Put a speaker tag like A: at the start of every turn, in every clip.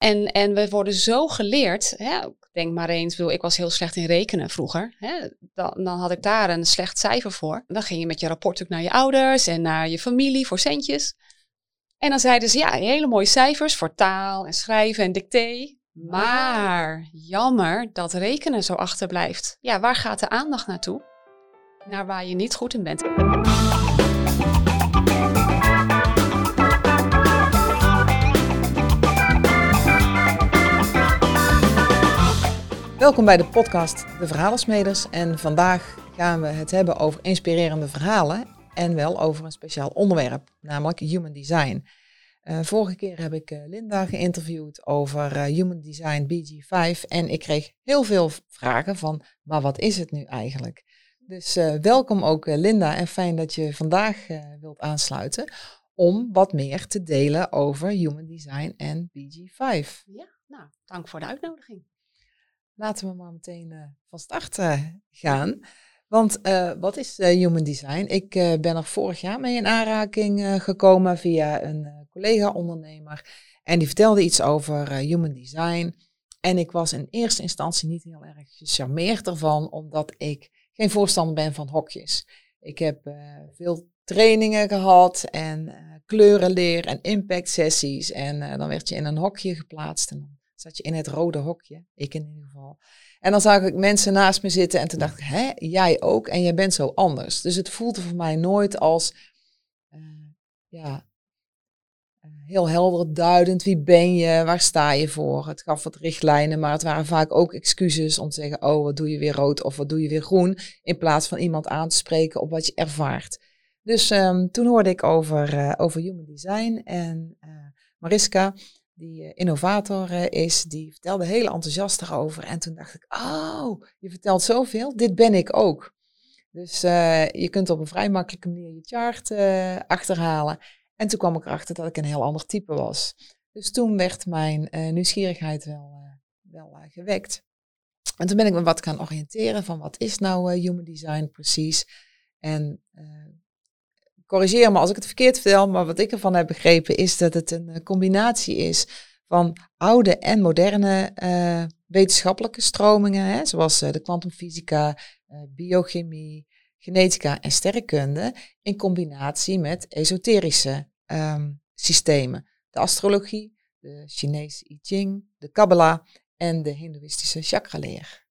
A: En, en we worden zo geleerd. Hè? Denk maar eens, bedoel, ik was heel slecht in rekenen vroeger. Hè? Dan, dan had ik daar een slecht cijfer voor. Dan ging je met je rapport ook naar je ouders en naar je familie voor centjes. En dan zeiden ze, ja, hele mooie cijfers voor taal en schrijven en dicté. Maar jammer dat rekenen zo achterblijft. Ja, waar gaat de aandacht naartoe? Naar waar je niet goed in bent.
B: Welkom bij de podcast De Verhalensmeders. En vandaag gaan we het hebben over inspirerende verhalen en wel over een speciaal onderwerp, namelijk Human Design. Uh, vorige keer heb ik uh, Linda geïnterviewd over uh, Human Design BG5 en ik kreeg heel veel vragen van, maar wat is het nu eigenlijk? Dus welkom ook Linda en fijn dat je vandaag wilt aansluiten om wat meer te delen over Human Design en BG5.
A: Ja, nou, dank voor de uitnodiging.
B: Laten we maar meteen uh, van start uh, gaan. Want uh, wat is Human Design? Ik ben er vorig jaar mee in aanraking gekomen via een collega-ondernemer. En die vertelde iets over Human Design. En ik was in eerste instantie niet heel erg gecharmeerd ervan, omdat ik geen voorstander ben van hokjes. Ik heb veel trainingen gehad en kleurenleer en impact sessies. En dan werd je in een hokje geplaatst. En Zat je in het rode hokje, ik in ieder geval. En dan zag ik mensen naast me zitten en toen dacht ik, hè, jij ook en jij bent zo anders. Dus het voelde voor mij nooit als, uh, ja, uh, heel helder duidend. Wie ben je? Waar sta je voor? Het gaf wat richtlijnen, maar het waren vaak ook excuses om te zeggen, oh, wat doe je weer rood of wat doe je weer groen? In plaats van iemand aan te spreken op wat je ervaart. Dus um, toen hoorde ik over, uh, over human design en Mariska, die eh, innovator eh, is, die vertelde heel enthousiast erover. En toen dacht ik, oh, je vertelt zoveel, dit ben ik ook. Dus uh, je kunt op een vrij makkelijke manier je chart achterhalen. En toen kwam ik erachter dat ik een heel ander type was. Dus toen werd mijn nieuwsgierigheid wel, wel gewekt. En toen ben ik me wat gaan oriënteren van wat is nou human design precies. En corrigeer me als ik het verkeerd vertel, maar wat ik ervan heb begrepen is dat het een eh, combinatie is van oude en moderne uh, wetenschappelijke stromingen, hè, zoals uh, de kwantumfysica, biochemie, genetica en sterrenkunde, in combinatie met esoterische um, systemen. De astrologie, de Chinese I Ching, de Kabbalah en de Hindoeïstische chakraleer.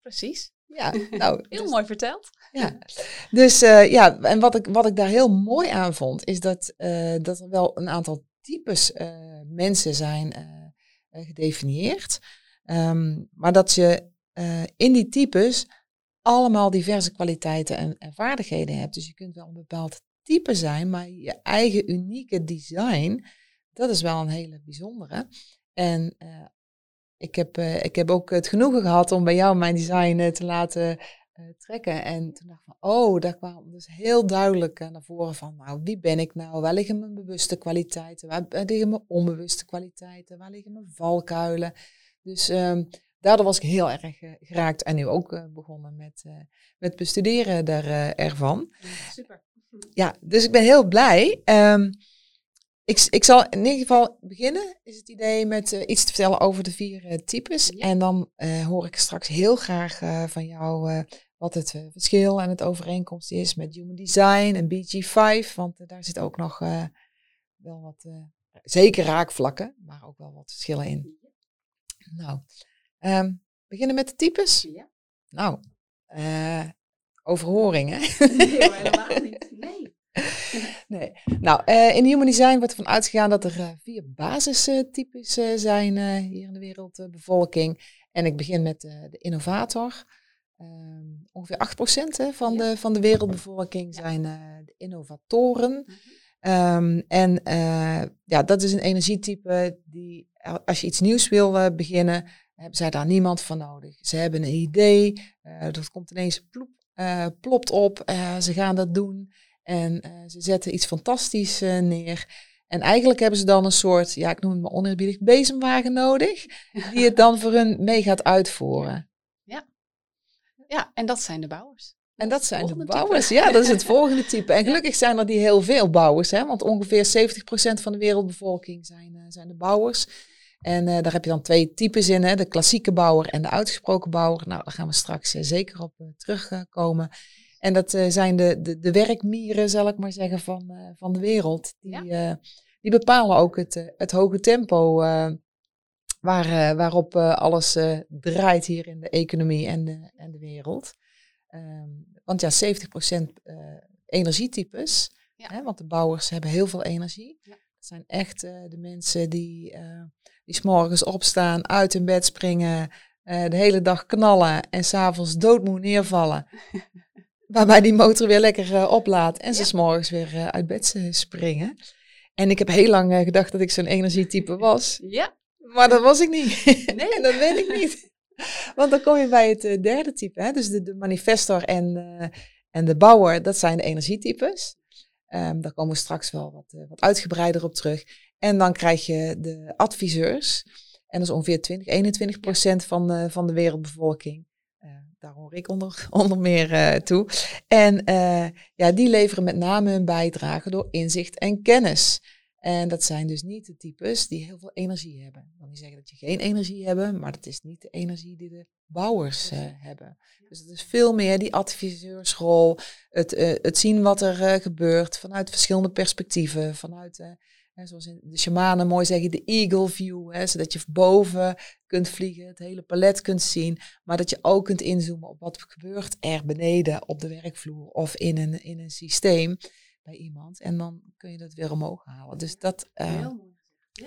A: Precies.
B: Ja,
A: nou, heel dus, mooi verteld.
B: Ja, dus uh, ja, en wat ik, wat ik daar heel mooi aan vond, is dat, uh, dat er wel een aantal types uh, mensen zijn gedefinieerd. Um, maar dat je in die types allemaal diverse kwaliteiten en, en, vaardigheden hebt. Dus je kunt wel een bepaald type zijn, maar je eigen unieke design, dat is wel een hele bijzondere. En ik heb, uh, ik heb ook het genoegen gehad om bij jou mijn design uh, te laten uh, trekken. En toen dacht ik van, oh, daar kwam dus heel duidelijk naar voren van, nou, wie ben ik nou? Waar liggen mijn bewuste kwaliteiten? Waar liggen mijn onbewuste kwaliteiten? Waar liggen mijn valkuilen? Dus um, daardoor was ik heel erg geraakt en nu ook begonnen met, met bestuderen daar, ervan.
A: Super.
B: Ja, dus ik ben heel blij. Um, ik, ik zal in ieder geval beginnen, is het idee met uh, iets te vertellen over de vier uh, types. Ja. En dan uh, hoor ik straks heel graag van jou wat het verschil en het overeenkomst is met Human Design en BG5. Want daar zit ook nog wel wat, zeker raakvlakken, maar ook wel wat verschillen in. Nou, um, beginnen met de types?
A: Ja.
B: Nou, overhoring hè?
A: Nee, helemaal niet. Nee.
B: nee. Nou, uh, in Human Design wordt ervan uitgegaan dat er uh, vier basistypes uh, zijn hier in de wereldbevolking. en ik begin met de innovator. Ehm, ongeveer 8% hè, van, ja. de, van de wereldbevolking zijn de innovatoren. Um, en ja, dat is een energietype die, als je iets nieuws wil beginnen, hebben zij daar niemand van nodig. Ze hebben een idee, dat komt ineens plop, plopt op, ze gaan dat doen. En uh, ze zetten iets fantastisch uh, neer. En eigenlijk hebben ze dan een soort, ja, ik noem het maar oneerbiedig, bezemwagen nodig. Die het dan voor hun mee gaat uitvoeren.
A: Ja, ja en dat zijn de bouwers.
B: En dat zijn de bouwers, type. ja, dat is het volgende type. En gelukkig zijn er die heel veel bouwers, hè, want ongeveer 70% van de wereldbevolking zijn, uh, zijn de bouwers. En daar heb je dan twee types in, hè? de klassieke bouwer en de uitgesproken bouwer. Nou, daar gaan we straks zeker op terugkomen. En dat zijn de, de, de, werkmieren, zal ik maar zeggen, van, van de wereld. Die, die bepalen ook het, het hoge tempo waar, waarop alles draait hier in de economie en de, en de wereld. Ehm, want ja, 70% energietypes. Hè, want de bouwers hebben heel veel energie. Ja. Dat zijn echt de mensen die, die s'morgens opstaan, uit hun bed springen, de hele dag knallen en s'avonds doodmoe neervallen. Waarbij die motor weer lekker uh, oplaadt en ze s'morgens weer uh, uit bed springen. En ik heb heel lang gedacht dat ik zo'n energietype was.
A: Ja.
B: Maar dat was ik niet. Nee, dat weet ik niet. Want dan kom je bij het derde type, hè? dus de, de manifestor en, en de bouwer, dat zijn de energietypes. Um, daar komen we straks wel wat, wat uitgebreider op terug. En dan krijg je de adviseurs. En dat is ongeveer 20, 21 procent van, de, van de wereldbevolking daar hoor ik onder, onder meer uh, toe. En uh, ja, die leveren met name hun bijdrage door inzicht en kennis. En dat zijn dus niet de types die heel veel energie hebben. Ik wil niet zeggen dat je geen energie hebt, maar dat is niet de energie die de bouwers uh, hebben. Dus het is veel meer die adviseursrol, het, het zien wat er gebeurt vanuit verschillende perspectieven, vanuit Hè, zoals in de shamanen mooi zeggen, de eagle view. Hè, zodat je boven kunt vliegen, het hele palet kunt zien. Maar dat je ook kunt inzoomen op wat gebeurt er beneden op de werkvloer of in een, in een systeem bij iemand. En dan kun je dat weer omhoog halen. Dus dat, uh, ja.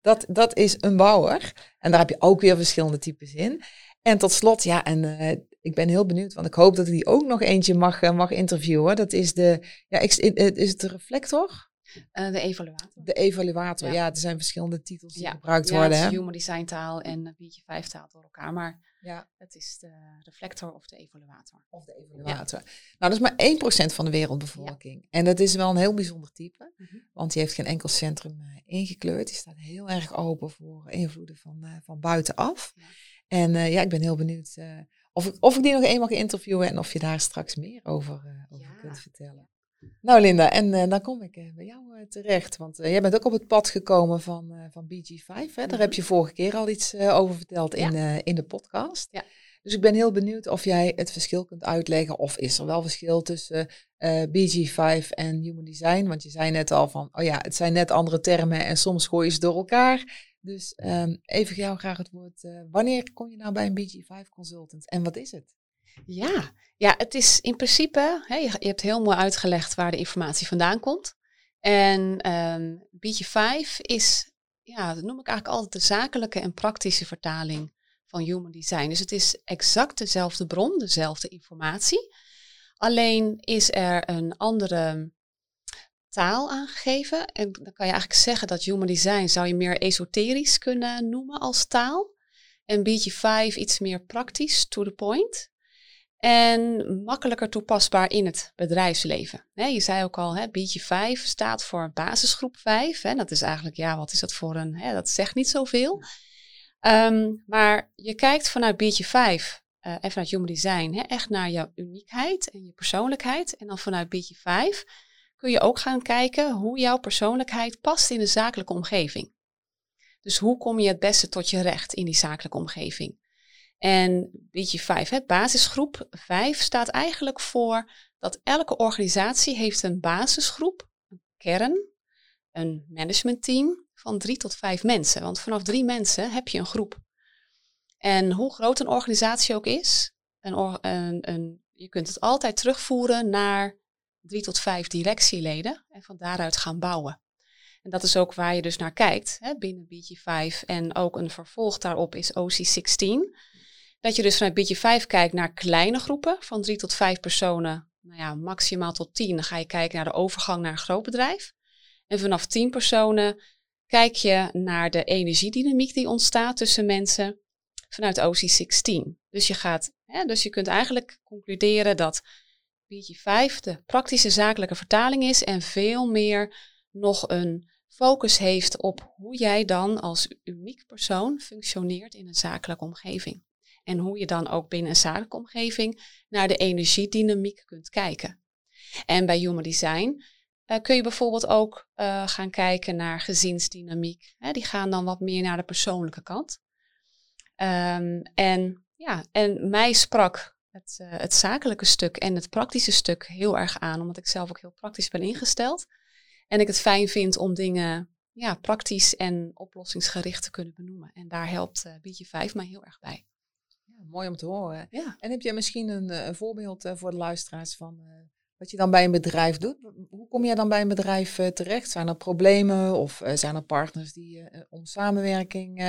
B: dat, dat is een bouwer. En daar heb je ook weer verschillende types in. En tot slot, ja, en uh, ik ben heel benieuwd, want ik hoop dat ik die ook nog eentje mag, uh, mag interviewen. Dat is de, ja, is het de reflector?
A: Uh, de evaluator.
B: De evaluator, ja. er zijn verschillende titels die
A: ja.
B: gebruikt worden. Ja,
A: human design taal en beetje vijf taal door elkaar. Maar ja. het is de reflector of de evaluator.
B: Of de evaluator. Nou, dat is maar 1% van de wereldbevolking. En dat is wel een heel bijzonder type. Mm -hmm. Want die heeft geen enkel centrum uh, ingekleurd. Die staat heel erg open voor invloeden van, uh, van buitenaf. En ja, ik ben heel benieuwd of, ik, of ik die nog eenmaal mag interviewen en of je daar straks meer over, over kunt vertellen. Nou Linda, en uh, dan kom ik uh, bij jou uh, terecht. Want jij bent ook op het pad gekomen van, van BG5. Hè? Daar heb je mhm. vorige keer al iets over verteld in, in de podcast. Ja. Dus ik ben heel benieuwd of jij het verschil kunt uitleggen. Of is er wel verschil tussen BG5 en Human Design? Want je zei net al van, oh ja, het zijn net andere termen en soms gooi je ze door elkaar. Dus um, even jou graag het woord. wanneer kom je nou bij een BG5 consultant en wat is het?
A: Ja, ja, het is in principe, hè, je, je, hebt heel mooi uitgelegd waar de informatie vandaan komt. En um, ehm, BG5 is, ja, dat noem ik eigenlijk altijd de zakelijke en praktische vertaling van human design. Dus het is exact dezelfde bron, dezelfde informatie. Alleen is er een andere taal aangegeven. En dan kan je eigenlijk zeggen dat human design zou je meer esoterisch kunnen noemen als taal. En BG5 iets meer praktisch, to the point. En makkelijker toepasbaar in het bedrijfsleven. je zei ook al, hè, BG 5 staat voor basisgroep 5. Hè, dat is eigenlijk, ja, wat is dat voor een, hè, dat zegt niet zoveel. Um, maar je kijkt vanuit BG 5 uh, en vanuit Human Design hè, echt naar jouw uniekheid en je persoonlijkheid. En dan vanuit BG 5 kun je ook gaan kijken hoe jouw persoonlijkheid past in de zakelijke omgeving. Dus hoe kom je het beste tot je recht in die zakelijke omgeving? En beetje 5, hè, basisgroep 5 staat eigenlijk voor dat elke organisatie heeft een basisgroep, een kern, een managementteam van drie tot vijf mensen. Want vanaf drie mensen heb je een groep. En hoe groot een organisatie ook is, een, een, je kunt het altijd terugvoeren naar drie tot vijf directieleden en van daaruit gaan bouwen. En dat is ook waar je dus naar kijkt hè, binnen BG5 en ook een vervolg daarop is OC16. Dat je dus vanuit beetje 5 kijkt naar kleine groepen van drie tot vijf personen. Nou ja, maximaal tot tien. Dan ga je kijken naar de overgang naar een groot bedrijf. En vanaf tien personen kijk je naar de energiedynamiek die ontstaat tussen mensen vanuit OC16. Dus je, gaat, hè, dus je kunt eigenlijk concluderen dat BG5 de praktische zakelijke vertaling is en veel meer nog een focus heeft op hoe jij dan als uniek persoon functioneert in een zakelijke omgeving. En hoe je dan ook binnen een zakelijke omgeving naar de energiedynamiek kunt kijken. En bij Human Design uh, kun je bijvoorbeeld ook uh, gaan kijken naar gezinsdynamiek. Hè, die gaan dan wat meer naar de persoonlijke kant. Um, en, ja, en mij sprak het, uh, het zakelijke stuk en het praktische stuk heel erg aan, omdat ik zelf ook heel praktisch ben ingesteld. En ik het fijn vind om dingen ja, praktisch en oplossingsgericht te kunnen benoemen. En daar helpt uh, Bietje 5 mij heel erg bij.
B: Mooi om te horen.
A: Ja.
B: En heb jij misschien een, een voorbeeld voor de luisteraars van wat je dan bij een bedrijf doet. Hoe kom je dan bij een bedrijf terecht? Zijn er problemen of zijn er partners die om samenwerking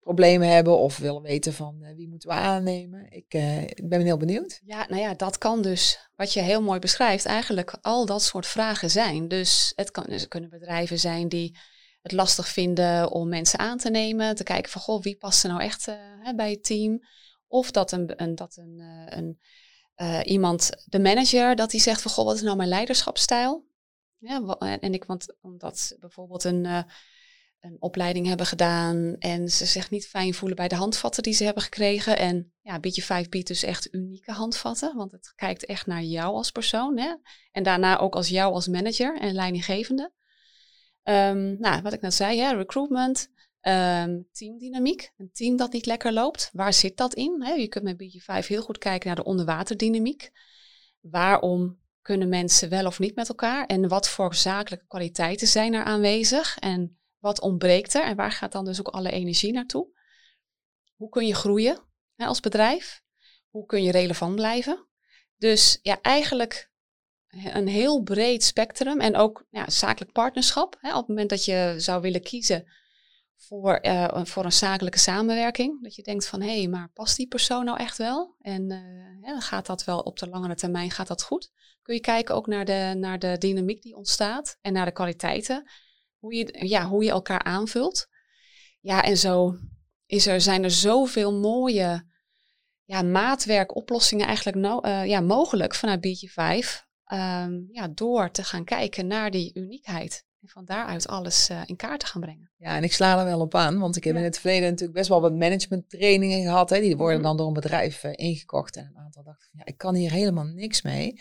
B: problemen hebben of willen weten van wie moeten we aannemen? Ik, ik ben heel benieuwd.
A: Ja, nou ja, dat kan dus, wat je heel mooi beschrijft, eigenlijk al dat soort vragen zijn. Dus het, kan, dus het kunnen bedrijven zijn die het lastig vinden om mensen aan te nemen, te kijken van goh, wie past er nou echt bij het team? Of dat een, een dat een, een uh, iemand, de manager, dat die zegt van goh, wat is nou mijn leiderschapsstijl? Ja, en ik, want omdat bijvoorbeeld een, een opleiding hebben gedaan en ze zich niet fijn voelen bij de handvatten die ze hebben gekregen. En ja, beetje 5 biedt dus echt unieke handvatten, want het kijkt echt naar jou als persoon. Hè? En daarna ook als jou als manager en leidinggevende. Um, nou, wat ik net zei, hè, recruitment, Um, teamdynamiek, een team dat niet lekker loopt. Waar zit dat in? je kunt met BG5 heel goed kijken naar de onderwaterdynamiek. Waarom kunnen mensen wel of niet met elkaar? En wat voor zakelijke kwaliteiten zijn er aanwezig? En wat ontbreekt er? En waar gaat dan dus ook alle energie naartoe? Hoe kun je groeien als bedrijf? Hoe kun je relevant blijven? Dus ja, eigenlijk een heel breed spectrum en ook ja, zakelijk partnerschap. Hè, op het moment dat je zou willen kiezen voor, uh, voor een zakelijke samenwerking. Dat je denkt van, hé, hey, maar past die persoon nou echt wel? En ja, gaat dat wel op de langere termijn, gaat dat goed? Kun je kijken ook naar de, naar de dynamiek die ontstaat en naar de kwaliteiten. Hoe je, ja, hoe je elkaar aanvult. Ja, en zo is er, zijn er zoveel mooie ja, maatwerkoplossingen eigenlijk no, uh, ja, mogelijk vanuit BG5. Um, ja, door te gaan kijken naar die uniekheid. En van daaruit alles uh, in kaart te gaan brengen.
B: Ja, en ik sla er wel op aan, want ik heb in het verleden natuurlijk best wel wat management trainingen gehad. Hè. Die worden mhm. dan door een bedrijf uh, ingekocht. En een aantal dachten van, ja, ik kan hier helemaal niks mee.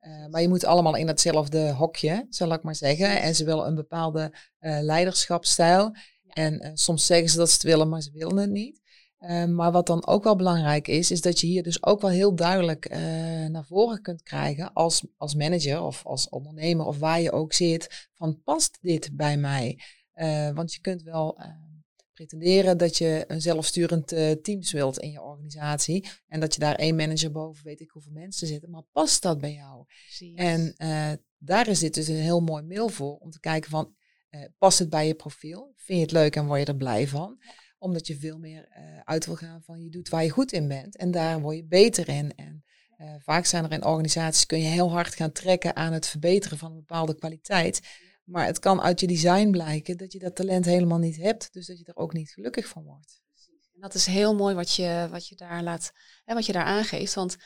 B: Uh, maar je moet allemaal in hetzelfde hokje, zal ik maar zeggen. En ze willen een bepaalde leiderschapsstijl. En soms zeggen ze dat ze het willen, maar ze willen het niet. Ehm, maar wat dan ook wel belangrijk is, is dat je hier dus ook wel heel duidelijk uh, naar voren kunt krijgen als, als manager of als ondernemer of waar je ook zit, van past dit bij mij? Uh, want je kunt wel uh, pretenderen dat je een zelfsturend teams wilt in je organisatie en dat je daar één manager boven weet ik hoeveel mensen zitten, maar past dat bij jou? Precies. En daar is dit dus een heel mooi middel voor om te kijken van, past het bij je profiel? Vind je het leuk en word je er blij van? Omdat je veel meer uh, uit wil gaan van je doet waar je goed in bent. En daar word je beter in. En uh, vaak zijn er in organisaties, kun je heel hard gaan trekken aan het verbeteren van een bepaalde kwaliteit. Maar het kan uit je design blijken dat je dat talent helemaal niet hebt. Dus dat je er ook niet gelukkig van wordt.
A: En dat is heel mooi wat je, wat je daar laat, hè, wat je daar aangeeft. Want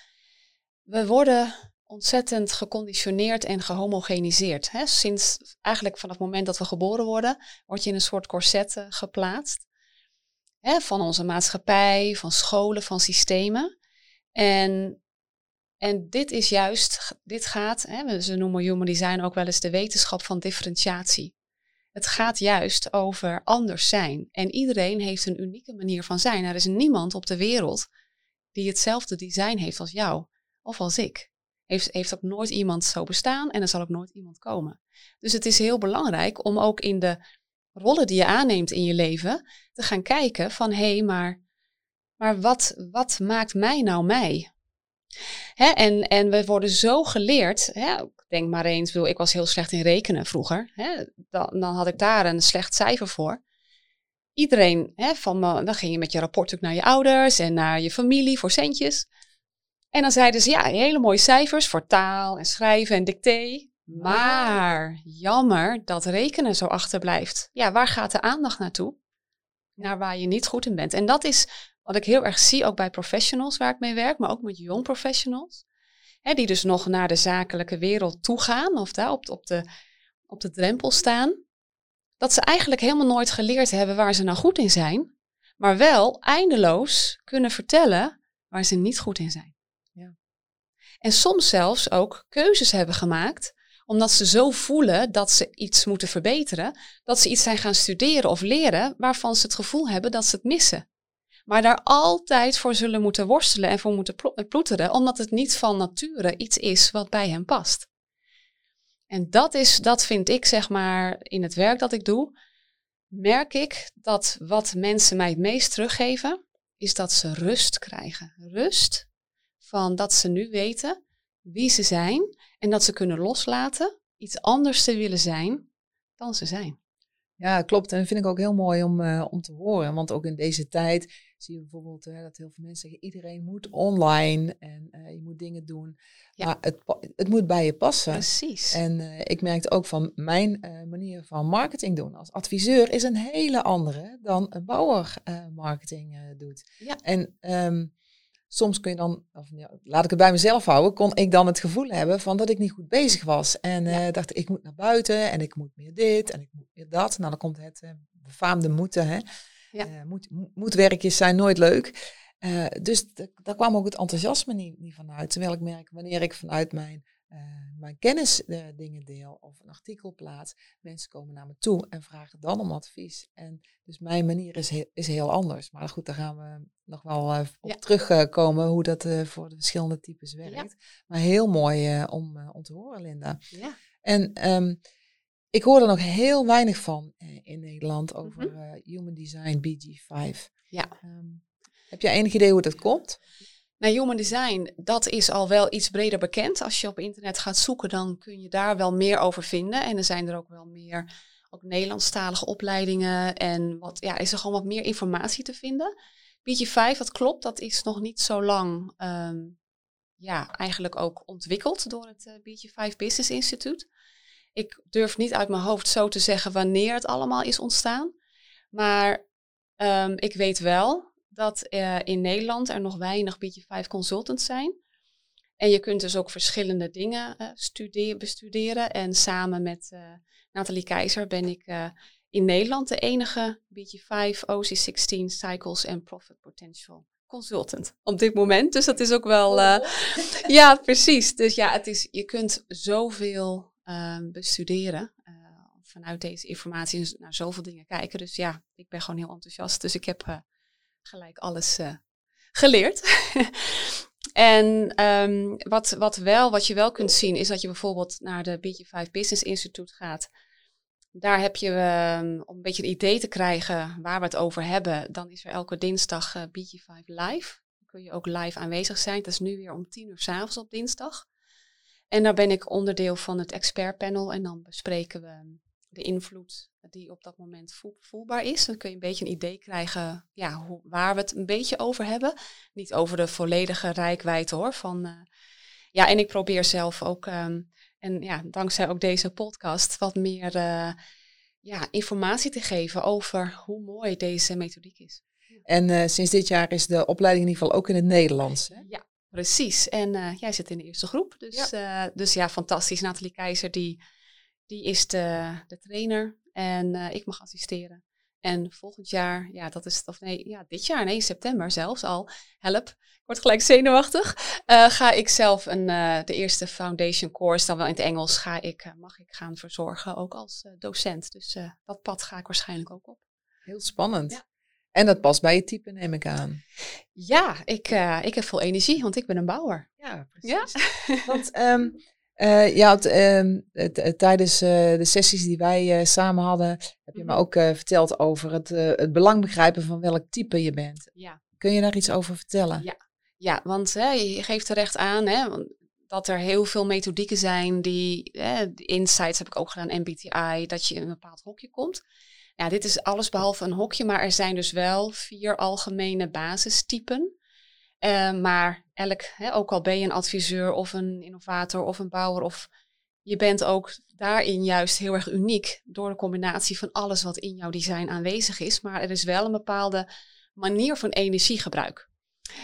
A: we worden ontzettend geconditioneerd en gehomogeniseerd. Hè? Sinds eigenlijk vanaf het moment dat we geboren worden, word je in een soort corset geplaatst hè, van onze maatschappij, van scholen, van systemen. En, en dit is juist, dit gaat, hè, ze noemen human design ook wel eens de wetenschap van differentiatie. Het gaat juist over anders zijn. En iedereen heeft een unieke manier van zijn. Er is niemand op de wereld die hetzelfde design heeft als jou of als ik. Heeft, heeft ook nooit iemand zo bestaan en er zal ook nooit iemand komen. Dus het is heel belangrijk om ook in de rollen die je aanneemt in je leven, te gaan kijken van hé, hey, maar, maar wat, wat maakt mij nou mij? Hè, en, en we worden zo geleerd, hè, denk maar eens, ik was heel slecht in rekenen vroeger, hè, dan, dan had ik daar een slecht cijfer voor. Iedereen, hè, van dan ging je met je rapport naar je ouders en naar je familie voor centjes. En dan zeiden ze, ja, hele mooie cijfers voor taal en schrijven en dicté. Maar jammer dat rekenen zo achterblijft. Ja, waar gaat de aandacht naartoe? Naar waar je niet goed in bent. En dat is wat ik heel erg zie, ook bij professionals waar ik mee werk, maar ook met jong professionals. Hè, die dus nog naar de zakelijke wereld toe gaan of daar op, op, de, op de drempel staan. Dat ze eigenlijk helemaal nooit geleerd hebben waar ze nou goed in zijn. Maar wel eindeloos kunnen vertellen waar ze niet goed in zijn. Ja. En soms zelfs ook keuzes hebben gemaakt Omdat ze zo voelen dat ze iets moeten verbeteren, dat ze iets zijn gaan studeren of leren waarvan ze het gevoel hebben dat ze het missen. Maar daar altijd voor zullen moeten worstelen en voor moeten ploeteren, omdat het niet van nature iets is wat bij hen past. En dat is, dat vind ik zeg maar in het werk dat ik doe, merk ik dat wat mensen mij het meest teruggeven, is dat ze rust krijgen. Rust van dat ze nu weten wie ze zijn en dat ze kunnen loslaten iets anders te willen zijn dan ze zijn.
B: Ja, klopt. En dat vind ik ook heel mooi om, uh, om te horen. Want ook in deze tijd zie je bijvoorbeeld uh, dat heel veel mensen zeggen: iedereen moet online en uh, je moet dingen doen. Ja. Maar het, het moet bij je passen.
A: Precies.
B: En ik merkte ook van mijn manier van marketing doen als adviseur is een hele andere dan een bouwer marketing doet. Ja. En um, soms kun je dan, of, ja, laat ik het bij mezelf houden, kon ik dan het gevoel hebben van dat ik niet goed bezig was. En uh, dacht ik moet naar buiten en ik moet meer dit en ik moet meer dat. Nou, dan komt het uh, befaamde moeten. Hè. Ja. Uh, moet, moedwerkjes zijn nooit leuk. dus daar kwam ook het enthousiasme niet, niet vanuit. Terwijl ik merk, wanneer ik vanuit mijn uh, mijn kennis uh, dingen deel of een artikel plaats. Mensen komen naar me toe en vragen dan om advies. En dus mijn manier is, he is heel anders. Maar goed, daar gaan we nog wel uh, op ja. terugkomen hoe dat voor de verschillende types werkt. Ja. Maar heel mooi om, om te horen, Linda. Ja. En um, ik hoor er nog heel weinig van in Nederland over mm -hmm. Human Design BG5. Ja. Um, heb jij enig idee hoe dat komt?
A: Nou, human design, dat is al wel iets breder bekend. Als je op internet gaat zoeken, dan kun je daar wel meer over vinden. En er zijn er ook wel meer ook Nederlandstalige opleidingen. En wat, ja, is er gewoon wat meer informatie te vinden. BG5, dat klopt, dat is nog niet zo lang um, ja, eigenlijk ook ontwikkeld door het uh, eh, BG5 Business Institute. Ik durf niet uit mijn hoofd zo te zeggen wanneer het allemaal is ontstaan. Maar um, ik weet wel dat uh, in Nederland er nog weinig BG5 consultants zijn. En je kunt dus ook verschillende dingen uh, studeren, bestuderen. En samen met uh, Nathalie Keizer ben ik in Nederland de enige BG5 OC16 Cycles and Profit Potential consultant op dit moment. Dus dat is ook wel. Oh. ja, precies. Dus ja, het is, je kunt zoveel ehm, bestuderen. vanuit deze informatie naar zoveel dingen kijken. Dus ja, ik ben gewoon heel enthousiast. Dus ik heb gelijk alles uh, geleerd. en um, wat, wat, wel, wat je wel kunt zien, is dat je bijvoorbeeld naar de BG5 Business Institute gaat. Daar heb je, um, om een beetje een idee te krijgen waar we het over hebben, dan is er elke dinsdag uh, BG5 live. Dan kun je ook live aanwezig zijn. Dat is nu weer om tien uur s'avonds op dinsdag. En daar ben ik onderdeel van het expertpanel en dan bespreken we de invloed die op dat moment voelbaar is. Dan kun je een beetje een idee krijgen ja, hoe, waar we het een beetje over hebben. Niet over de volledige rijkwijde hoor. Van, uh, ja, en ik probeer zelf ook, um, en ja, dankzij ook deze podcast, wat meer uh, ja, informatie te geven over hoe mooi deze methodiek is.
B: En uh, sinds dit jaar is de opleiding in ieder geval ook in het Nederlands. Hè?
A: Ja, precies. En jij zit in de eerste groep. Dus ja, dus ja fantastisch. Nathalie Keizer, die die is de, de trainer en uh, ik mag assisteren. En volgend jaar, ja, dat is, of nee, ja, dit jaar, nee, september zelfs al, help, ik word gelijk zenuwachtig, uh, ga ik zelf een, uh, de eerste foundation course, dan wel in het Engels, ga ik, mag ik gaan verzorgen, ook als docent. Dus dat pad ga ik waarschijnlijk ook op.
B: Heel spannend. Ja. En dat past bij je type, neem ik aan.
A: Ja, ik, ik heb veel energie, want ik ben een bouwer.
B: Ja, precies. Ja? want um, uh, ja, uh, tijdens uh, de sessies die wij samen hadden, heb je me mhm. ook verteld over het, het belang begrijpen van welk type je bent. Ja. Kun je daar iets over vertellen?
A: Ja, ja want hè, je geeft terecht aan hè, dat er heel veel methodieken zijn die, hè, insights heb ik ook gedaan, MBTI, dat je in een bepaald hokje komt. Ja, dit is alles behalve een hokje, maar er zijn dus wel vier algemene basistypen. Uh, maar elk, hè, ook al ben je een adviseur of een innovator of een bouwer, of je bent ook daarin juist heel erg uniek door de combinatie van alles wat in jouw design aanwezig is. Maar er is wel een bepaalde manier van energiegebruik.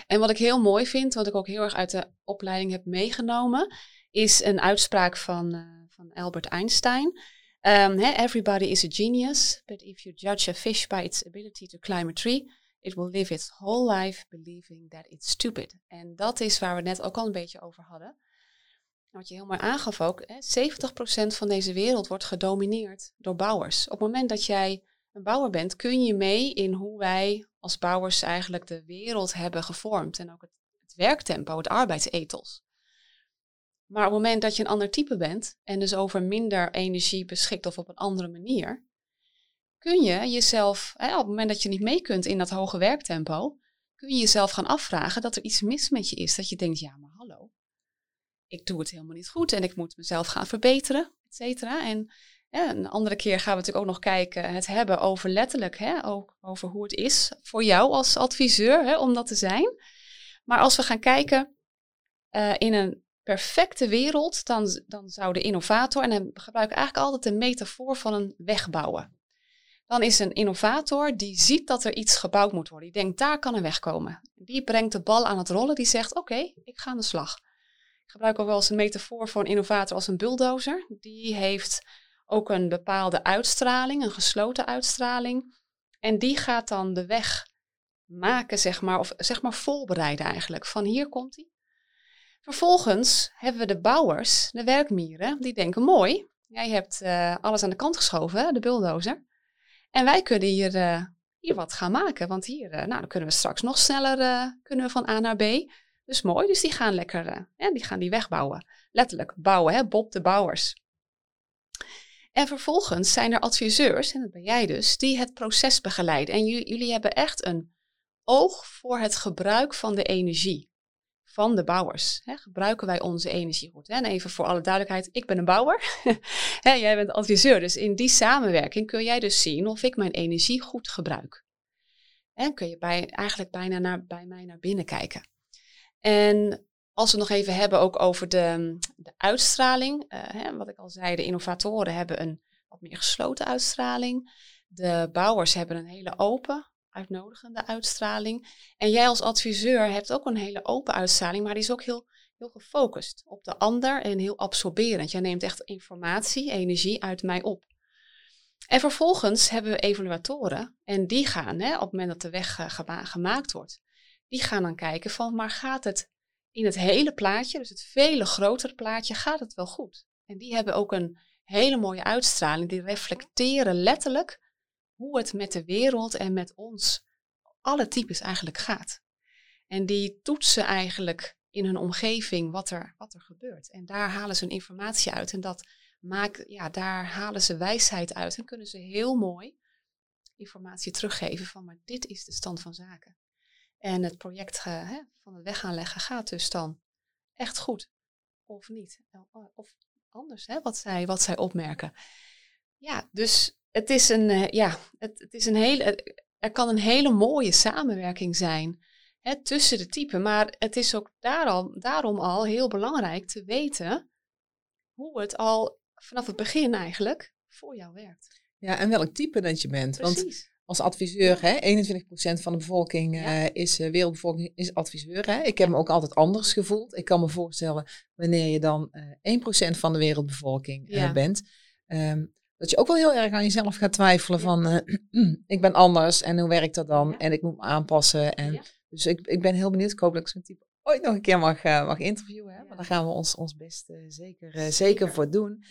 A: En wat ik heel mooi vind, wat ik ook heel erg uit de opleiding heb meegenomen, is een uitspraak van, uh, van Albert Einstein. Um, everybody is a genius, but if you judge a fish by its ability to climb a tree, It will live its whole life believing that it's stupid. En dat is waar we net ook al een beetje over hadden. wat je heel mooi aangaf ook, hè, 70% van deze wereld wordt gedomineerd door bouwers. Op het moment dat jij een bouwer bent, kun je mee in hoe wij als bouwers eigenlijk de wereld hebben gevormd. En ook het, het werktempo, het arbeidsethos. Maar op het moment dat je een ander type bent en dus over minder energie beschikt of op een andere manier, kun je jezelf, hè, op het moment dat je niet mee kunt in dat hoge werktempo, kun je jezelf gaan afvragen dat er iets mis met je is. Dat je denkt, ja maar hallo, ik doe het helemaal niet goed en ik moet mezelf gaan verbeteren, et cetera. En een andere keer gaan we natuurlijk ook nog kijken, het hebben over letterlijk, hè, ook over hoe het is voor jou als adviseur hè, om dat te zijn. Maar als we gaan kijken uh, in een perfecte wereld, dan, dan zou de innovator, en dan gebruik ik eigenlijk altijd de metafoor van een weg bouwen. Dan is een innovator die ziet dat er iets gebouwd moet worden. Die denkt, daar kan een weg komen. Die brengt de bal aan het rollen, die zegt, oké, ik ga aan de slag. Ik gebruik ook wel eens een metafoor voor een innovator als een bulldozer. Die heeft ook een bepaalde uitstraling, een gesloten uitstraling. En die gaat dan de weg maken, zeg maar, of zeg maar voorbereiden eigenlijk. Van hier komt hij. Vervolgens hebben we de bouwers, de werkmieren, die denken mooi, jij hebt uh, alles aan de kant geschoven, de bulldozer. En wij kunnen hier, uh, hier wat gaan maken, want hier uh, nou, dan kunnen we straks nog sneller kunnen we van A naar B. Dus mooi, dus die gaan lekker, ja, die gaan die wegbouwen. Letterlijk bouwen, hè, Bob de Bouwers. En vervolgens zijn er adviseurs, en dat ben jij dus, die het proces begeleiden. En jullie hebben echt een oog voor het gebruik van de energie van de bouwers. gebruiken wij onze energie goed? En even voor alle duidelijkheid, ik ben een bouwer. jij bent adviseur, dus in die samenwerking kun jij dus zien of ik mijn energie goed gebruik. En kun je bij, eigenlijk bijna naar, bij mij naar binnen kijken. En als we nog even hebben ook over de, de uitstraling. Uh, hè, wat ik al zei, de innovatoren hebben een wat meer gesloten uitstraling. De bouwers hebben een hele open, uitnodigende uitstraling. En jij als adviseur hebt ook een hele open uitstraling, maar die is ook heel, heel gefocust op de ander en heel absorberend. Jij neemt echt informatie, energie uit mij op. En vervolgens hebben we evaluatoren en die gaan, hè, op het moment dat de weg uh, gemaakt wordt, die gaan dan kijken van, maar gaat het in het hele plaatje, dus het vele grotere plaatje, gaat het wel goed. En die hebben ook een hele mooie uitstraling. Die reflecteren letterlijk hoe het met de wereld en met ons, alle types eigenlijk gaat. En die toetsen eigenlijk in hun omgeving wat er, wat er gebeurt. En daar halen ze informatie uit. En dat maakt, ja, daar halen ze wijsheid uit. En kunnen ze heel mooi informatie teruggeven van, maar dit is de stand van zaken. En het project hè, van het weg aanleggen gaat dus dan echt goed. Of niet. Of anders, hè, wat, zij, wat zij opmerken. Ja, dus het is een, eh, ja, het, het is een hele, er kan een hele mooie samenwerking zijn hè, tussen de typen. Maar het is ook daarom, daarom al heel belangrijk te weten hoe het al vanaf het begin eigenlijk voor jou werkt.
B: Ja, en welk type dat je bent. Precies. Want als adviseur, hè, 21% van de bevolking uh, is, uh, wereldbevolking is adviseur. Hè. Ik heb me ook altijd anders gevoeld. Ik kan me voorstellen, wanneer je dan uh, 1% van de wereldbevolking bent, um, dat je ook wel heel erg aan jezelf gaat twijfelen van, ik ben anders en hoe werkt dat dan? En ik moet me aanpassen. En, Dus ik, ik ben heel benieuwd. Ik hoop dat ik zo'n type ooit nog een keer mag, mag interviewen. Hè. Maar daar gaan we ons, ons best zeker, zeker voor doen.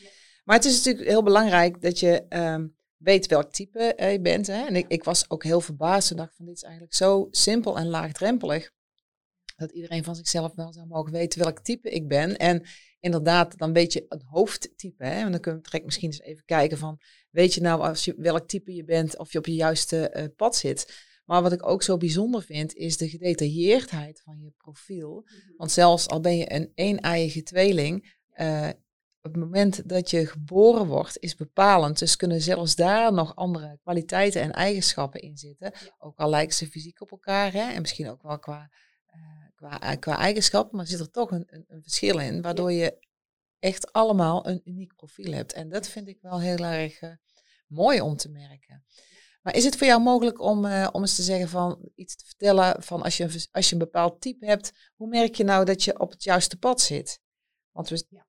B: Maar het is natuurlijk heel belangrijk dat je... Um, weet welk type je bent. Hè? En ik, ik, was ook heel verbaasd en dacht van dit is eigenlijk zo simpel en laagdrempelig. Dat iedereen van zichzelf wel zou mogen weten welk type ik ben. En inderdaad, dan weet je het hoofdtype. Hè? En dan kunnen we direct misschien eens even kijken van... Weet je nou als je, welk type je bent of je op je juiste uh, pad zit. Maar wat ik ook zo bijzonder vind, is de gedetailleerdheid van je profiel. Mhm. Want zelfs al ben je een een-eiige tweeling, uh, op het moment dat je geboren wordt, is bepalend. Dus kunnen zelfs daar nog andere kwaliteiten en eigenschappen in zitten. Ook al lijken ze fysiek op elkaar hè, en misschien ook wel qua, uh, qua, eh, qua eigenschappen, maar zit er toch een, een, een verschil in, waardoor je echt allemaal een uniek profiel hebt. En dat vind ik wel heel erg uh, mooi om te merken. Maar is het voor jou mogelijk om, uh, om eens te zeggen van iets te vertellen van als je, als je een bepaald type hebt, hoe merk je nou dat je op het juiste pad zit? Want we,
A: ja.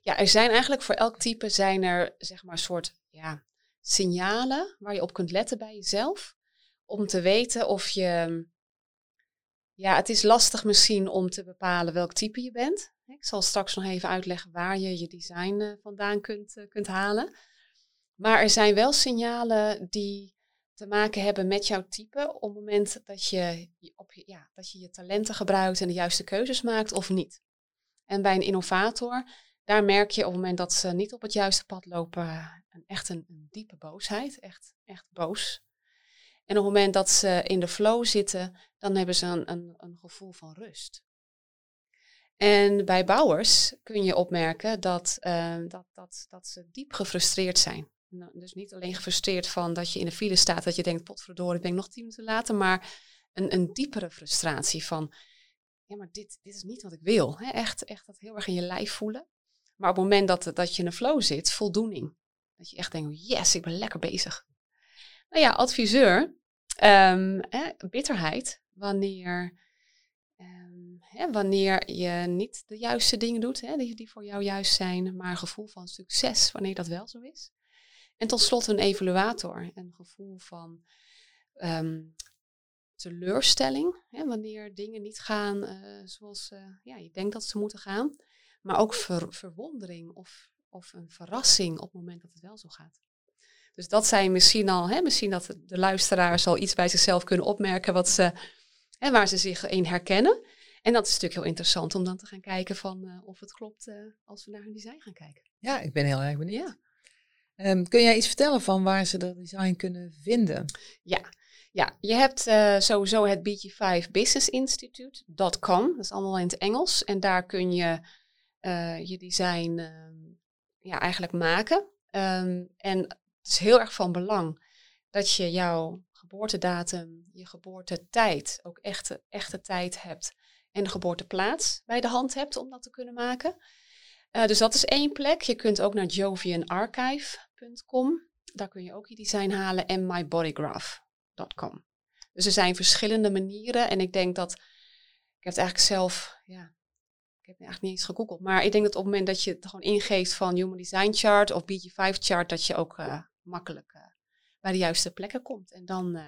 A: Ja, er zijn eigenlijk voor elk type zijn er zeg maar soort ja, signalen waar je op kunt letten bij jezelf. Om te weten of je. Ja, het is lastig misschien om te bepalen welk type je bent. Ik zal straks nog even uitleggen waar je je design vandaan kunt, kunt halen. Maar er zijn wel signalen die te maken hebben met jouw type op het moment dat je, op je, ja, dat je je talenten gebruikt en de juiste keuzes maakt of niet. En bij een innovator, daar merk je op het moment dat ze niet op het juiste pad lopen, een, echt een, een diepe boosheid, echt, echt boos. En op het moment dat ze in de flow zitten, dan hebben ze een, een, een gevoel van rust. En bij bouwers kun je opmerken dat, uh, dat, dat, dat ze diep gefrustreerd zijn. Nou, dus niet alleen gefrustreerd van dat je in de file staat, dat je denkt, potverdorie, ben nog tien minuten later, maar een, een diepere frustratie van, ja, maar dit, dit is niet wat ik wil. Echt, echt dat heel erg in je lijf voelen. Maar op het moment dat, dat je in een flow zit, voldoening. Dat je echt denkt, yes, ik ben lekker bezig. Nou ja, adviseur, um, bitterheid, wanneer, um, hè, wanneer je niet de juiste dingen doet, hè, die, die voor jou juist zijn, maar een gevoel van succes, wanneer dat wel zo is. En tot slot een evaluator, een gevoel van um, teleurstelling, hè, wanneer dingen niet gaan uh, zoals uh, ja, je denkt dat ze moeten gaan. Maar ook ver, verwondering of, of een verrassing op het moment dat het wel zo gaat. Dus dat zijn misschien al, hè, misschien dat de luisteraars al iets bij zichzelf kunnen opmerken wat ze, hè, waar ze zich in herkennen. En dat is natuurlijk heel interessant om dan te gaan kijken van uh, of het klopt uh, als we naar hun design gaan kijken.
B: Ja, ik ben heel erg benieuwd. Ja. Um, kun jij iets vertellen van waar ze dat design kunnen vinden?
A: Ja, ja je hebt uh, sowieso het BG5 Business Institute.com. Dat is allemaal in het Engels. En daar kun je je design um, ja, eigenlijk maken. Um, en het is heel erg van belang dat je jouw geboortedatum, je geboortetijd, ook echte, echte tijd hebt. En de geboorteplaats bij de hand hebt om dat te kunnen maken. Uh, dus dat is één plek. Je kunt ook naar jovianarchive.com. Daar kun je ook je design halen. En mybodygraph.com. Dus er zijn verschillende manieren. En ik denk dat. Ik heb het eigenlijk zelf. Ja, ik heb eigenlijk niet eens gegoogeld. Maar ik denk dat op het moment dat je het gewoon ingeeft van Human Design Chart of BG5 Chart. Dat je ook uh, makkelijk uh, bij de juiste plekken komt. En dan uh,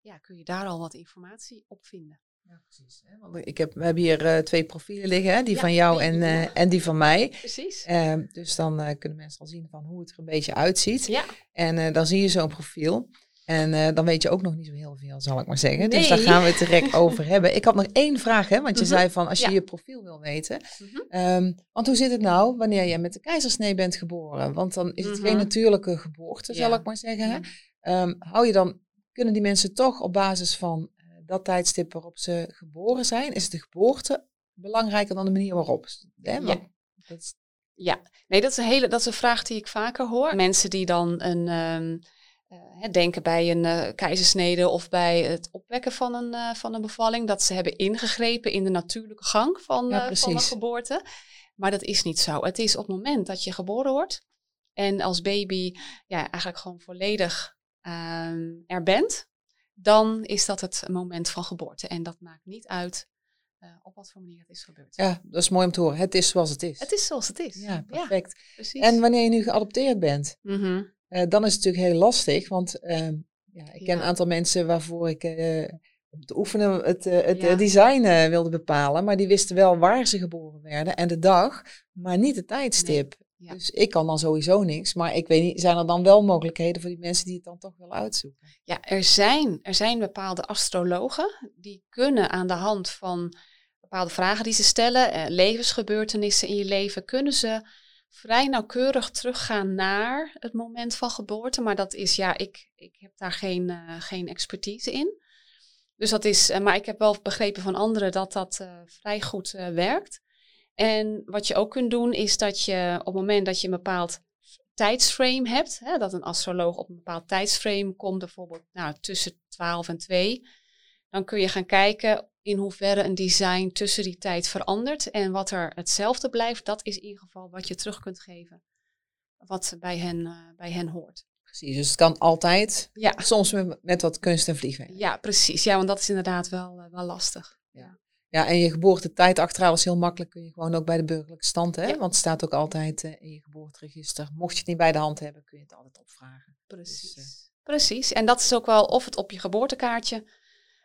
A: ja, kun je daar al wat informatie op vinden.
B: Ja, precies. Hè? Want ik heb, we hebben hier uh, twee profielen liggen, hè? die ja, van jou en, uh, en die van mij.
A: Precies.
B: Uh, dus dan kunnen mensen al zien van hoe het er een beetje uitziet.
A: Ja.
B: En dan zie je zo'n profiel. En dan weet je ook nog niet zo heel veel, zal ik maar zeggen. Nee. Dus daar gaan we het direct over hebben. Ik had nog één vraag, hè? want je mm -hmm. zei van als je ja. je profiel wil weten. Mm -hmm. um, want hoe zit het nou wanneer je met de keizersnee bent geboren? Want dan is het mm -hmm. geen natuurlijke geboorte, zal ik maar zeggen. Hè? Um, hou je dan, kunnen die mensen toch op basis van dat tijdstip waarop ze geboren zijn, is de geboorte belangrijker dan de manier waarop. Hè?
A: Ja. Dat is... ja, nee, dat is, een hele, dat is een vraag die ik vaker hoor. Mensen die dan een, um, uh, denken bij een uh, keizersnede of bij het opwekken van een, uh, van een bevalling, dat ze hebben ingegrepen in de natuurlijke gang van, ja, van een geboorte. Maar dat is niet zo. Het is op het moment dat je geboren wordt en als baby ja, eigenlijk gewoon volledig um, er bent, dan is dat het moment van geboorte. En dat maakt niet uit uh, op wat voor manier het is gebeurd.
B: Ja, dat is mooi om te horen. Het is zoals het is.
A: Het is zoals het is.
B: Ja, perfect. Ja, en wanneer je nu geadopteerd bent, mm -hmm. Uh, dan is het natuurlijk heel lastig. Want uh, ja, ik ken een aantal mensen waarvoor ik eh, om te oefenen het, het design wilde bepalen. Maar die wisten wel waar ze geboren werden en de dag, maar niet de tijdstip. Ja. Dus ik kan dan sowieso niks. Maar ik weet niet, zijn er dan wel mogelijkheden voor die mensen die het dan toch willen uitzoeken?
A: Ja, er zijn, er zijn bepaalde astrologen die kunnen aan de hand van bepaalde vragen die ze stellen, eh, levensgebeurtenissen in je leven, kunnen ze vrij nauwkeurig teruggaan naar het moment van geboorte. Maar dat is, ja, ik, ik heb daar geen, uh, geen expertise in. Dus dat is, uh, maar ik heb wel begrepen van anderen dat dat uh, vrij goed werkt. En wat je ook kunt doen is dat je op het moment dat je een bepaald tijdsframe hebt, hè, dat een astroloog op een bepaald tijdsframe komt, bijvoorbeeld nou, tussen 12 en 2, dan kun je gaan kijken in hoeverre een design tussen die tijd verandert. En wat er hetzelfde blijft, dat is in ieder geval wat je terug kunt geven, wat bij hen, uh, bij hen hoort.
B: Precies, dus het kan altijd, ja. soms met, met wat kunst en vliegen.
A: Ja, precies. Ja, want dat is inderdaad wel, uh, wel lastig. Ja.
B: Ja, en je geboortetijd achterhalen is heel makkelijk. Kun je gewoon ook bij de burgerlijke stand, hè? Ja. Want het staat ook altijd uh, in je geboorteregister. Mocht je het niet bij de hand hebben, kun je het altijd opvragen.
A: Precies. Dus, uh, Precies. En dat is ook wel of het op je geboortekaartje.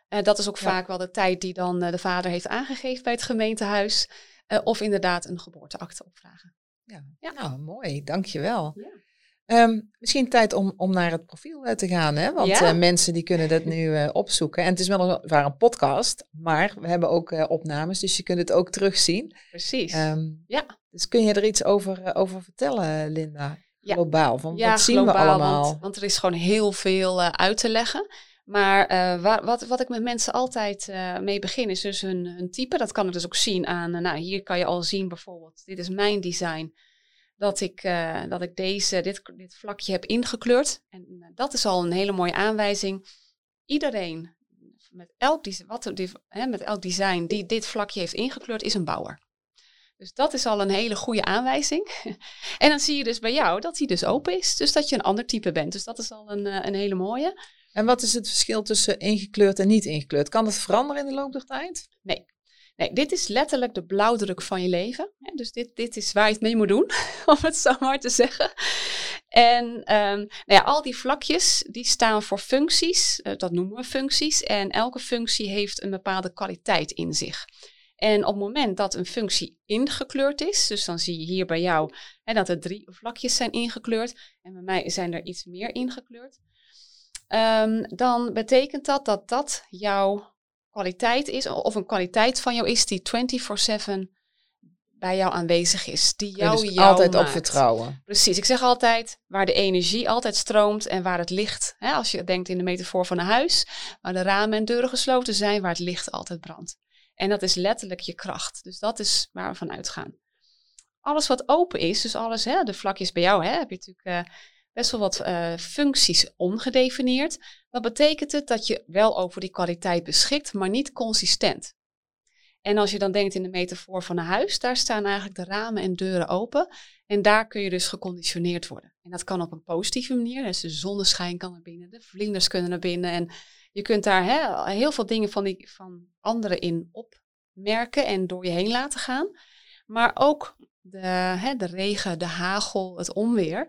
A: Uh, dat is ook ja. vaak wel de tijd die dan de vader heeft aangegeven bij het gemeentehuis. Uh, of inderdaad een geboorteakte opvragen.
B: Ja, ja. nou mooi, dankjewel.
A: Ja.
B: Um, misschien tijd om, om naar het profiel uh, te gaan, hè? want ja. uh, mensen die kunnen dat nu uh, opzoeken. En het is weliswaar een podcast, maar we hebben ook opnames, dus je kunt het ook terugzien.
A: Precies, um, ja.
B: Dus kun je er iets over, over vertellen, Linda? Globaal, van
A: ja,
B: wat zien
A: globaal,
B: we allemaal?
A: Want, want, er is gewoon heel veel uit te leggen. Maar waar, wat, wat ik met mensen altijd mee begin is dus hun, hun type. Dat kan ik dus ook zien aan, nou hier kan je al zien bijvoorbeeld, dit is mijn design dat ik, uh, dat ik deze, dit, dit vlakje heb ingekleurd. En uh, dat is al een hele mooie aanwijzing. Iedereen met elk, wat, die, hè, met elk design die dit vlakje heeft ingekleurd, is een bouwer. Dus dat is al een hele goede aanwijzing. en dan zie je dus bij jou dat hij dus open is. Dus dat je een ander type bent. Dus dat is al een, uh, een hele mooie.
B: En wat is het verschil tussen ingekleurd en niet ingekleurd? Kan dat veranderen in de loop der tijd?
A: Nee, Nee, dit is letterlijk de blauwdruk van je leven. Dus dit, dit is waar je het mee moet doen, om het zo maar te zeggen. En um, nou ja, al die vlakjes die staan voor functies, uh, dat noemen we functies. En elke functie heeft een bepaalde kwaliteit in zich. En op het moment dat een functie ingekleurd is, dus dan zie je hier bij jou hè, dat er drie vlakjes zijn ingekleurd. En bij mij zijn er iets meer ingekleurd. Um, dan betekent dat dat dat jouw kwaliteit is, of een kwaliteit van jou is die 24/7 bij jou aanwezig is. Die jou,
B: dus
A: jou
B: altijd
A: maakt.
B: op vertrouwen.
A: Precies. Ik zeg altijd, waar de energie altijd stroomt en waar het licht, hè, als je denkt in de metafoor van een huis, waar de ramen en deuren gesloten zijn, waar het licht altijd brandt. En dat is letterlijk je kracht. Dus dat is waar we van uitgaan. Alles wat open is, dus alles, hè, de vlakjes bij jou, hè, heb je natuurlijk uh, best wel wat uh, functies ongedefinieerd. Dan betekent het dat je wel over die kwaliteit beschikt, maar niet consistent. En als je dan denkt in de metafoor van een huis, daar staan eigenlijk de ramen en deuren open. En daar kun je dus geconditioneerd worden. En dat kan op een positieve manier. Dus de zonneschijn kan naar binnen, de vlinders kunnen naar binnen. En je kunt daar heel veel dingen van, die, van anderen in opmerken en door je heen laten gaan. Maar ook de, de regen, de hagel, het onweer.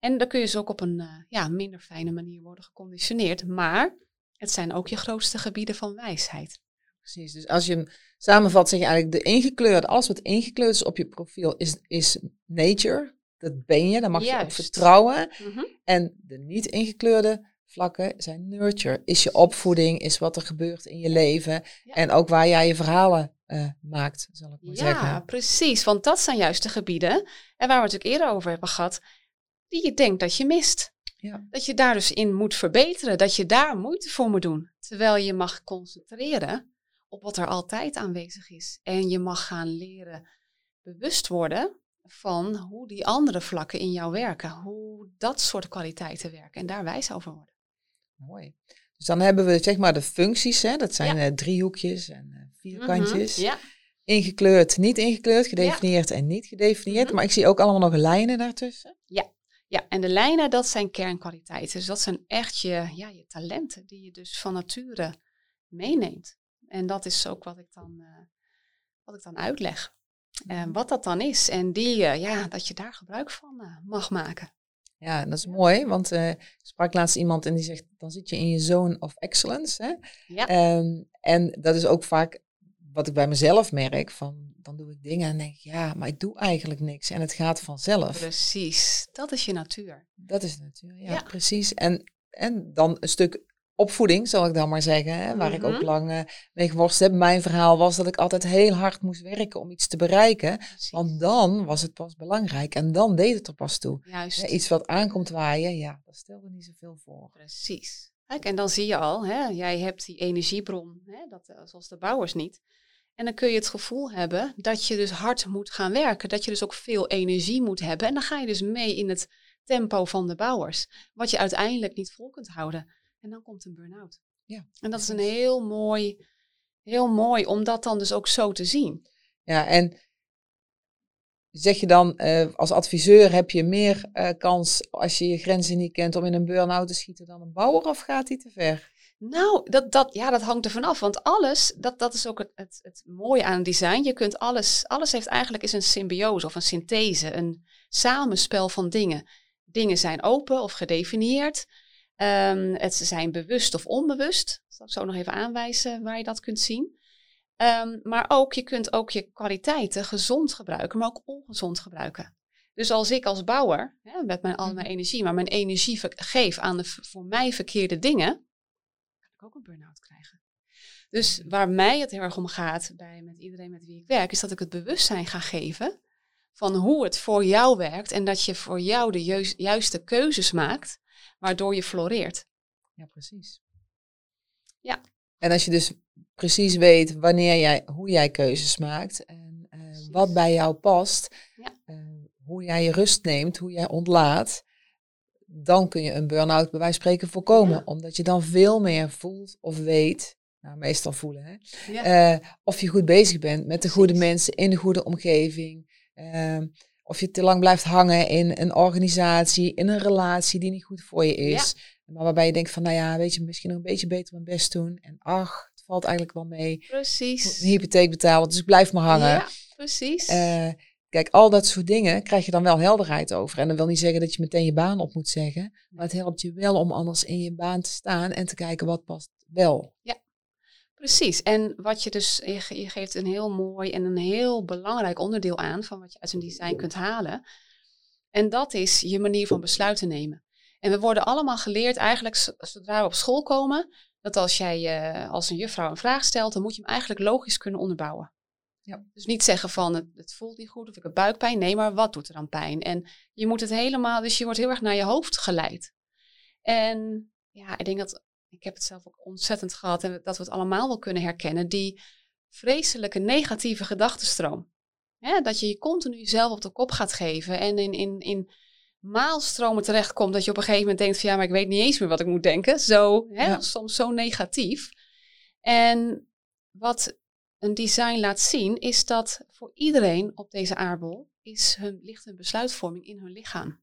A: En dan kun je dus ook op een uh, ja, minder fijne manier worden geconditioneerd. Maar het zijn ook je grootste gebieden van wijsheid.
B: Precies, dus als je hem samenvat, zeg je eigenlijk de ingekleurde, alles wat ingekleurd is op je profiel, is, is nature. Dat ben je, daar mag
A: Juist.
B: je op vertrouwen.
A: Mm -hmm.
B: En de niet ingekleurde vlakken zijn nurture. Is je opvoeding, is wat er gebeurt in je leven.
A: Ja.
B: En ook waar jij je verhalen uh, maakt, zal ik maar
A: ja,
B: zeggen.
A: Ja, precies. Want dat zijn juist de gebieden, en waar we het natuurlijk eerder over hebben gehad, die je denkt dat je mist.
B: Ja.
A: Dat je daar dus in moet verbeteren, dat je daar moeite voor moet doen. Terwijl je mag concentreren op wat er altijd aanwezig is. En je mag gaan leren bewust worden van hoe die andere vlakken in jou werken. Hoe dat soort kwaliteiten werken. En daar wijs over worden.
B: Mooi. Dus dan hebben we zeg maar de functies. Hè? Dat zijn ja. uh, driehoekjes en uh, vierkantjes.
A: Mm -hmm. ja.
B: Ingekleurd, niet ingekleurd, gedefinieerd ja. en niet gedefinieerd. Mm -hmm. Maar ik zie ook allemaal nog lijnen daartussen.
A: Ja. Ja, en de lijnen, dat zijn kernkwaliteiten. Dus dat zijn echt je, ja, je talenten die je dus van nature meeneemt. En dat is ook wat ik dan, uh, wat ik dan uitleg. Uh, wat dat dan is. En die, uh, ja, dat je daar gebruik van eh, mag maken.
B: Ja, dat is mooi, want ik sprak laatst iemand en die zegt, dan zit je in je zone of excellence. Hè?
A: Ja.
B: Um, en dat is ook vaak wat ik bij mezelf merk, van dan doe ik dingen en denk ik, ja, maar ik doe eigenlijk niks en het gaat vanzelf.
A: Precies, dat is je natuur.
B: Dat is de natuur, ja, ja. precies. En, en dan een stuk opvoeding, zal ik dan maar zeggen, hè, waar mm -hmm. ik ook lang uh, mee geworsteld heb. Mijn verhaal was dat ik altijd heel hard moest werken om iets te bereiken,
A: Precies.
B: want dan was het pas belangrijk en dan deed het er pas toe.
A: Juist.
B: Ja, iets wat aankomt waaien, ja, dat stelde niet zoveel voor.
A: Precies. Kijk, en dan zie je al, hè, jij hebt die energiebron, hè, dat, zoals de bouwers niet. En dan kun je het gevoel hebben dat je dus hard moet gaan werken. Dat je dus ook veel energie moet hebben. En dan ga je dus mee in het tempo van de bouwers. Wat je uiteindelijk niet vol kunt houden. En dan komt een burn-out.
B: Ja,
A: en dat is een heel mooi, heel mooi om dat dan dus ook zo te zien.
B: Ja, en zeg je dan uh, als adviseur heb je meer uh, kans als je je grenzen niet kent om in een burn-out te schieten dan een bouwer of gaat die te ver?
A: Nou, dat, dat, ja, dat hangt er vanaf. Want alles, dat, dat is ook het, het, het mooie aan design. Je kunt alles, alles heeft eigenlijk is een symbiose of een synthese, een samenspel van dingen. Dingen zijn open of gedefinieerd. Um, het zijn bewust of onbewust. Zal ik zo nog even aanwijzen waar je dat kunt zien. Ehm, maar ook, je kunt ook je kwaliteiten gezond gebruiken, maar ook ongezond gebruiken. Dus als ik als bouwer, hè, met mijn, al mijn
B: Mhm.
A: energie, maar mijn energie geef aan de voor mij verkeerde dingen, ook een burn-out krijgen. Dus waar mij het heel erg om gaat, bij, met iedereen met wie ik werk, is dat ik het bewustzijn ga geven van hoe het voor jou werkt en dat je voor jou de juis- juiste keuzes maakt, waardoor je floreert.
B: Ja, precies.
A: Ja.
B: En als je dus precies weet wanneer jij, hoe jij keuzes maakt en eh, wat bij jou past,
A: Ja.
B: eh, hoe jij je rust neemt, hoe jij ontlaat, dan kun je een burn-out bij wijze van spreken voorkomen.
A: Ja.
B: Omdat je dan veel meer voelt of weet, nou meestal voelen, hè,
A: Ja.
B: eh, of je goed bezig bent met de goede mensen in de goede omgeving. ehm, of je te lang blijft hangen in een organisatie, in een relatie die niet goed voor je is. Maar waarbij je denkt van, nou ja, weet je, misschien nog een beetje beter mijn best doen. En ach, het valt eigenlijk wel mee.
A: Precies.
B: Een hypotheek betalen, dus ik blijf maar hangen.
A: Ja, precies.
B: Eh, kijk, al dat soort dingen krijg je dan wel helderheid over. En dat wil niet zeggen dat je meteen je baan op moet zeggen. Maar het helpt je wel om anders in je baan te staan en te kijken wat past wel.
A: Precies. En wat je dus, je, ge- je geeft een heel mooi en een heel belangrijk onderdeel aan van wat je uit een design kunt halen. En dat is je manier van besluiten nemen. En we worden allemaal geleerd eigenlijk zodra we op school komen, dat als jij eh, als een juffrouw een vraag stelt, dan moet je hem eigenlijk logisch kunnen onderbouwen.
B: Ja.
A: Dus niet zeggen van het, het voelt niet goed of ik heb buikpijn. Nee, maar wat doet er dan pijn? En je moet het helemaal, dus je wordt heel erg naar je hoofd geleid. En ja, ik denk dat, ik heb het zelf ook ontzettend gehad en dat we het allemaal wel kunnen herkennen, die vreselijke negatieve gedachtenstroom. Hè, dat je je continu jezelf op de kop gaat geven en in, in, in maalstromen terechtkomt dat je op een gegeven moment denkt van ja, maar ik weet niet eens meer wat ik moet denken. Zo, hè,
B: Ja.
A: soms zo negatief. En wat een design laat zien is dat voor iedereen op deze aardbol is hun, ligt hun besluitvorming in hun lichaam.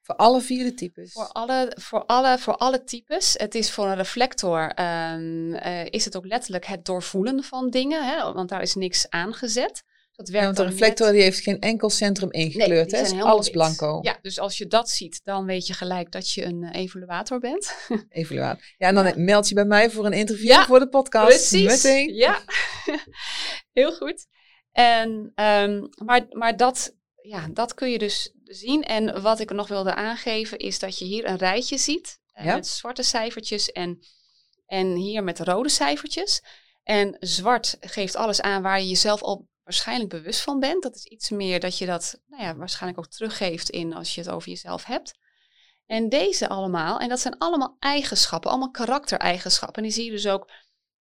B: Voor alle vier de types.
A: Voor alle, voor, alle, voor alle types. Het is voor een reflector, ehm, eh, is het ook letterlijk het doorvoelen van dingen, hè, want daar is niks aangezet. Dat
B: Ja,
A: werkt
B: want de reflector
A: net-
B: die heeft geen enkel centrum
A: Nee,
B: ingekleurd.
A: die
B: hè? Is alles blanco.
A: Ja, dus als je dat ziet, dan weet je gelijk dat je een eh, evaluator bent.
B: Evaluaat. Ja, en dan
A: Ja.
B: meld je bij mij voor een interview
A: Ja,
B: voor de podcast.
A: Precies.
B: Meteen.
A: Ja, heel goed. En, ehm, maar maar dat, ja, dat kun je dus zien. En wat ik nog wilde aangeven is dat je hier een rijtje ziet eh,
B: Ja.
A: met zwarte cijfertjes en, en hier met rode cijfertjes. En zwart geeft alles aan waar je jezelf al waarschijnlijk bewust van bent. Dat is iets meer dat je dat nou ja, waarschijnlijk ook teruggeeft in als je het over jezelf hebt. En deze allemaal, en dat zijn allemaal eigenschappen, allemaal karaktereigenschappen. En die zie je dus ook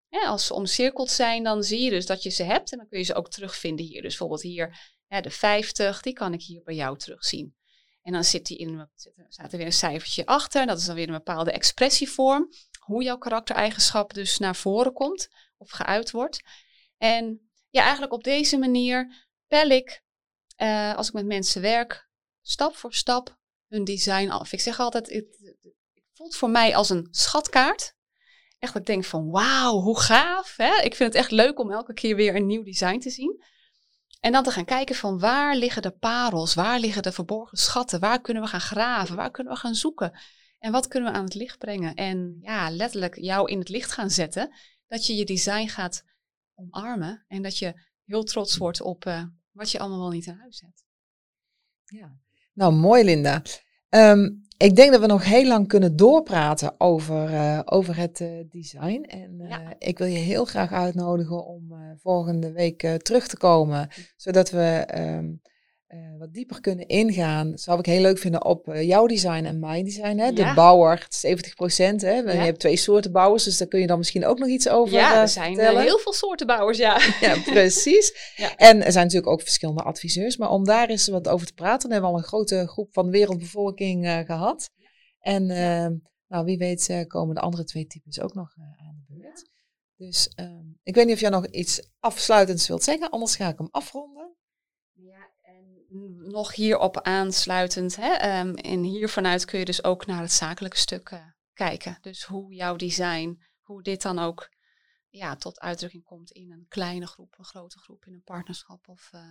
A: als ze omcirkeld zijn, dan zie je dus dat je ze hebt. En dan kun je ze ook terugvinden hier. Dus bijvoorbeeld hier de 50, die kan ik hier bij jou terugzien. En dan zit die in, staat er weer een cijfertje achter. Dat is dan weer een bepaalde expressievorm. Hoe jouw karaktereigenschap dus naar voren komt of geuit wordt. En ja, eigenlijk op deze manier pel ik, eh, als ik met mensen werk, stap voor stap hun design af. Ik zeg altijd, het, voelt voor mij als een schatkaart. Echt ik denk van wauw, hoe gaaf. Hè? Ik vind het echt leuk om elke keer weer een nieuw design te zien. En dan te gaan kijken van waar liggen de parels, waar liggen de verborgen schatten, waar kunnen we gaan graven, waar kunnen we gaan zoeken. En wat kunnen we aan het licht brengen? En ja, letterlijk jou in het licht gaan zetten. Dat je je design gaat omarmen. En dat je heel trots wordt op eh, wat je allemaal wel niet in huis hebt.
B: Ja. Nou, mooi Linda. Ehm, ik denk dat we nog heel lang kunnen doorpraten over, eh, over het eh, design. En
A: Ja.
B: ik wil je heel graag uitnodigen om volgende week terug te komen. Zodat we ehm, eh, wat dieper kunnen ingaan. Zou ik heel leuk vinden op eh, jouw design en mijn design. Hè? De
A: Ja.
B: bouwer, 70% Hè? Je hebt twee soorten bouwers, dus daar kun je dan misschien ook nog iets over
A: ja,
B: eh,
A: er zijn
B: vertellen.
A: heel veel soorten bouwers, ja.
B: Ja, precies.
A: Ja.
B: En er zijn natuurlijk ook verschillende adviseurs. Maar om daar eens wat over te praten, dan hebben we al een grote groep van de wereldbevolking eh, gehad. En eh, nou, wie weet komen de andere twee types ook nog aan de beurt. Dus ehm, ik weet niet of jij nog iets afsluitends wilt zeggen, anders ga ik hem afronden.
A: Nog hierop aansluitend, hè, ehm, en hier vanuit kun je dus ook naar het zakelijke stuk eh, kijken. Dus hoe jouw design, hoe dit dan ook ja, tot uitdrukking komt in een kleine groep, een grote groep, in een partnerschap of eh,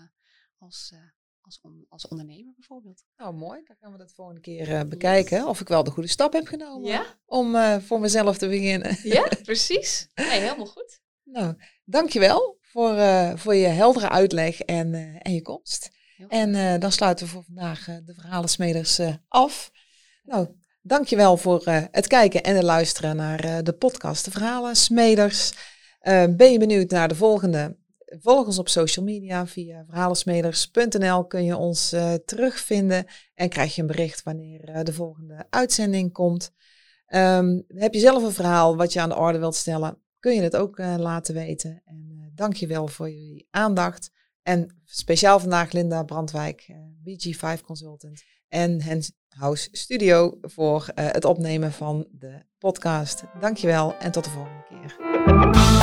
A: als, eh, als, on- als ondernemer bijvoorbeeld.
B: Nou, mooi. Dan gaan we dat volgende keer bekijken. Of ik wel de goede stap heb genomen
A: Ja,
B: om voor mezelf te beginnen.
A: ja precies. Nee, helemaal goed.
B: Nou, dankjewel voor, voor je heldere uitleg en, en je komst. En uh, dan sluiten we voor vandaag de verhalensmeders af. Nou, dankjewel voor het kijken en het luisteren naar de podcast De Verhalensmeders. ben je benieuwd naar de volgende? Volg ons op social media via verhalensmeders.nl kun je ons terugvinden en krijg je een bericht wanneer de volgende uitzending komt. Um, heb je zelf een verhaal wat je aan de orde wilt stellen? Kun je het ook uh, laten weten. En uh, dank je wel voor jullie aandacht. En speciaal vandaag Linda Brandwijk, uh, BG5 Consultant. En Hens House Studio voor het opnemen van de podcast. Dankjewel en tot de volgende keer.